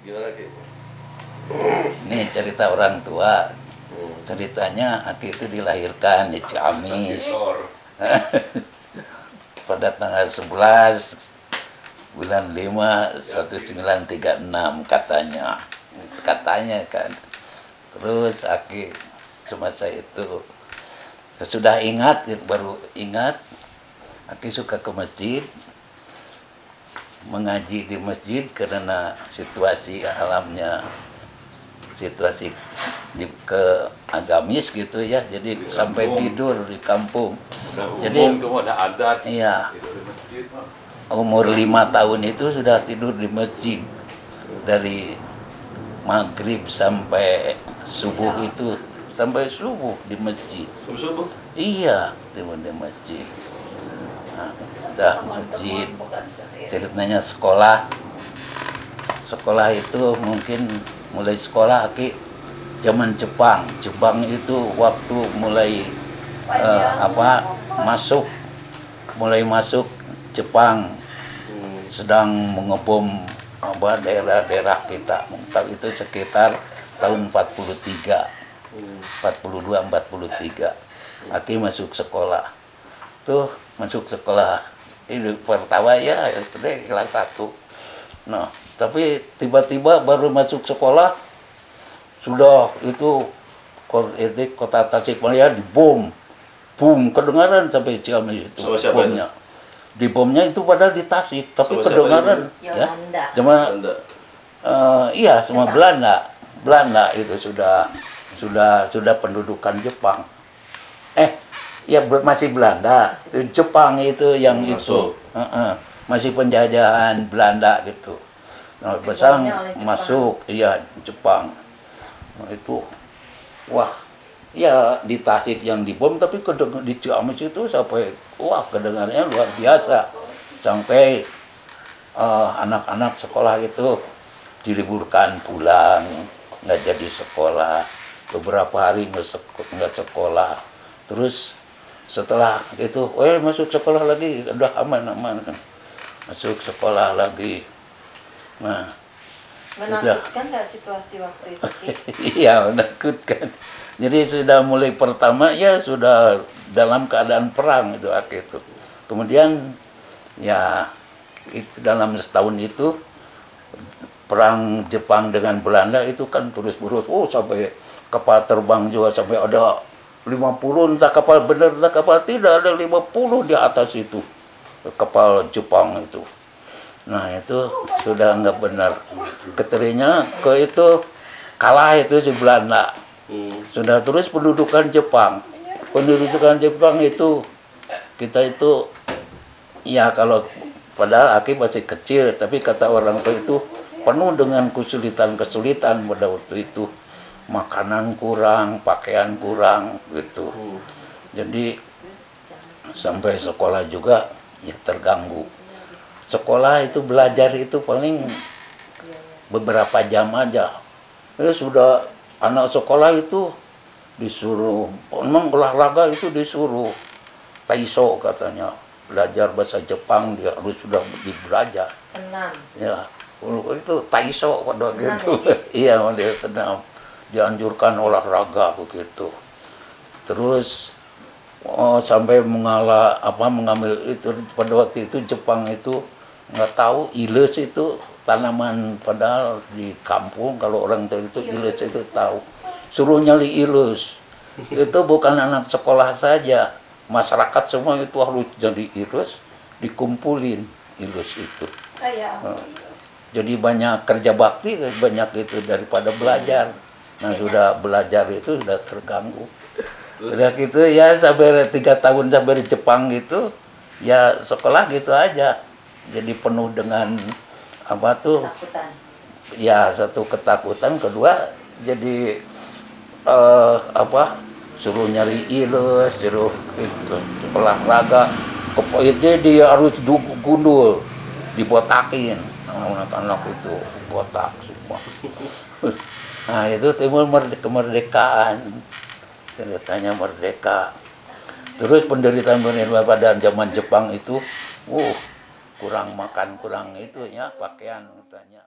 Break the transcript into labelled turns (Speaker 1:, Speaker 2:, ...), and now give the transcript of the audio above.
Speaker 1: Gimana Ki?
Speaker 2: Ini cerita orang tua.
Speaker 1: Hmm.
Speaker 2: Ceritanya Aki itu dilahirkan di Ciamis pada tanggal 11 bulan 5 1936 katanya. Katanya kan. Terus Aki semasa itu sesudah ingat baru ingat Aki suka ke masjid mengaji di masjid karena situasi alamnya situasi di ke agamis gitu ya. Jadi
Speaker 1: Di
Speaker 2: sampai
Speaker 1: kampung.
Speaker 2: tidur di kampung. Jadi-
Speaker 1: ada adat.
Speaker 2: iya.
Speaker 1: Masjid
Speaker 2: umur lima tahun itu sudah tidur di masjid. Dari maghrib sampai subuh itu sampai subuh di masjid.
Speaker 1: Subuh-subuh.
Speaker 2: iya tidur di masjid udah masjid. Ceritanya sekolah. Sekolah itu mungkin mulai sekolah Aki zaman Jepang. Jepang itu waktu mulai eh, apa masuk mulai masuk Jepang. Sedang mengebom apa daerah-daerah kita. Tapi itu sekitar tahun 43
Speaker 1: Hmm.
Speaker 2: 42 43 Aki masuk sekolah. Tuh masuk sekolah ini pertama ya SD kelas 1 nah tapi tiba-tiba baru masuk sekolah sudah itu ko- itu kota Tasikmalaya dibom bom kedengaran sampai Ciamis itu
Speaker 1: Sama siapa
Speaker 2: bomnya di bomnya itu pada di Tasik tapi
Speaker 1: Sama
Speaker 2: kedengaran ya cuma. Eh, iya, sama. Belanda. Belanda itu sudah sudah sudah pendudukan Jepang. Ya masih Belanda. Itu Jepang itu yang
Speaker 1: Masuk.
Speaker 2: itu. Heeh, masih penjajahan Belanda gitu. Nah, masuk, iya Jepang. Nah, itu wah, ya di Tasik yang dibom tapi kedeng- di Ciamis itu sampai wah kedengarannya luar biasa. Sampai eh, anak-anak sekolah itu diliburkan pulang nggak jadi sekolah beberapa hari nggak sek- nggak sekolah terus setelah itu eh masuk sekolah lagi. Udah aman aman masuk sekolah lagi. Nah
Speaker 3: Menakutkan nggak situasi waktu itu?
Speaker 2: Iya menakutkan. Jadi sudah mulai pertama ya sudah dalam keadaan perang itu akhir itu. Kemudian ya itu dalam setahun itu perang Jepang dengan Belanda itu kan terus menerus oh sampai kapal terbang juga sampai ada 50 entah kapal benar entah kapal tidak ada 50 di atas itu. Kapal Jepang itu. Nah itu sudah nggak benar. Keterinya ke itu kalah itu si Belanda.
Speaker 1: Hmm.
Speaker 2: sudah terus pendudukan Jepang. Pendudukan Jepang itu kita itu ya kalau padahal Aki masih kecil tapi kata orang tua itu penuh dengan kesulitan-kesulitan pada waktu itu makanan kurang pakaian kurang gitu.
Speaker 1: Hmm.
Speaker 2: jadi sampai sekolah juga ya terganggu. Sekolah itu belajar itu paling beberapa jam aja. Ya sudah anak sekolah itu disuruh memang olahraga itu disuruh. Taiso katanya belajar bahasa Jepang dia harus sudah di belajar.
Speaker 3: Senam.
Speaker 2: ya itu taiso pada gitu. iya dia senam dianjurkan olahraga begitu. Terus oh, sampai mengalah apa mengambil itu pada waktu itu Jepang itu nggak tahu iles itu tanaman padahal di kampung kalau orang tahu itu iles itu tahu. Suruh nyali ilus. Itu bukan anak sekolah saja. Masyarakat semua itu harus jadi ilus dikumpulin ilus itu.
Speaker 3: Kayak
Speaker 2: jadi banyak kerja bakti banyak itu daripada belajar nah sudah belajar itu sudah terganggu.
Speaker 1: Terus?
Speaker 2: Udah gitu ya sampai tiga tahun sampai di Jepang gitu ya sekolah gitu aja. Jadi penuh dengan apa tuh
Speaker 3: takutan.
Speaker 2: ya satu ketakutan kedua jadi eh, apa suruh nyari ilus suruh itu olahraga. Itu dia harus du- gundul dibotakin. Anak-anak itu botak semua nah itu timbul merde- kemerdekaan. Ceritanya merdeka. Terus penderitaan penderitaan pada zaman Jepang itu uh kurang makan kurang itu ya pakaian katanya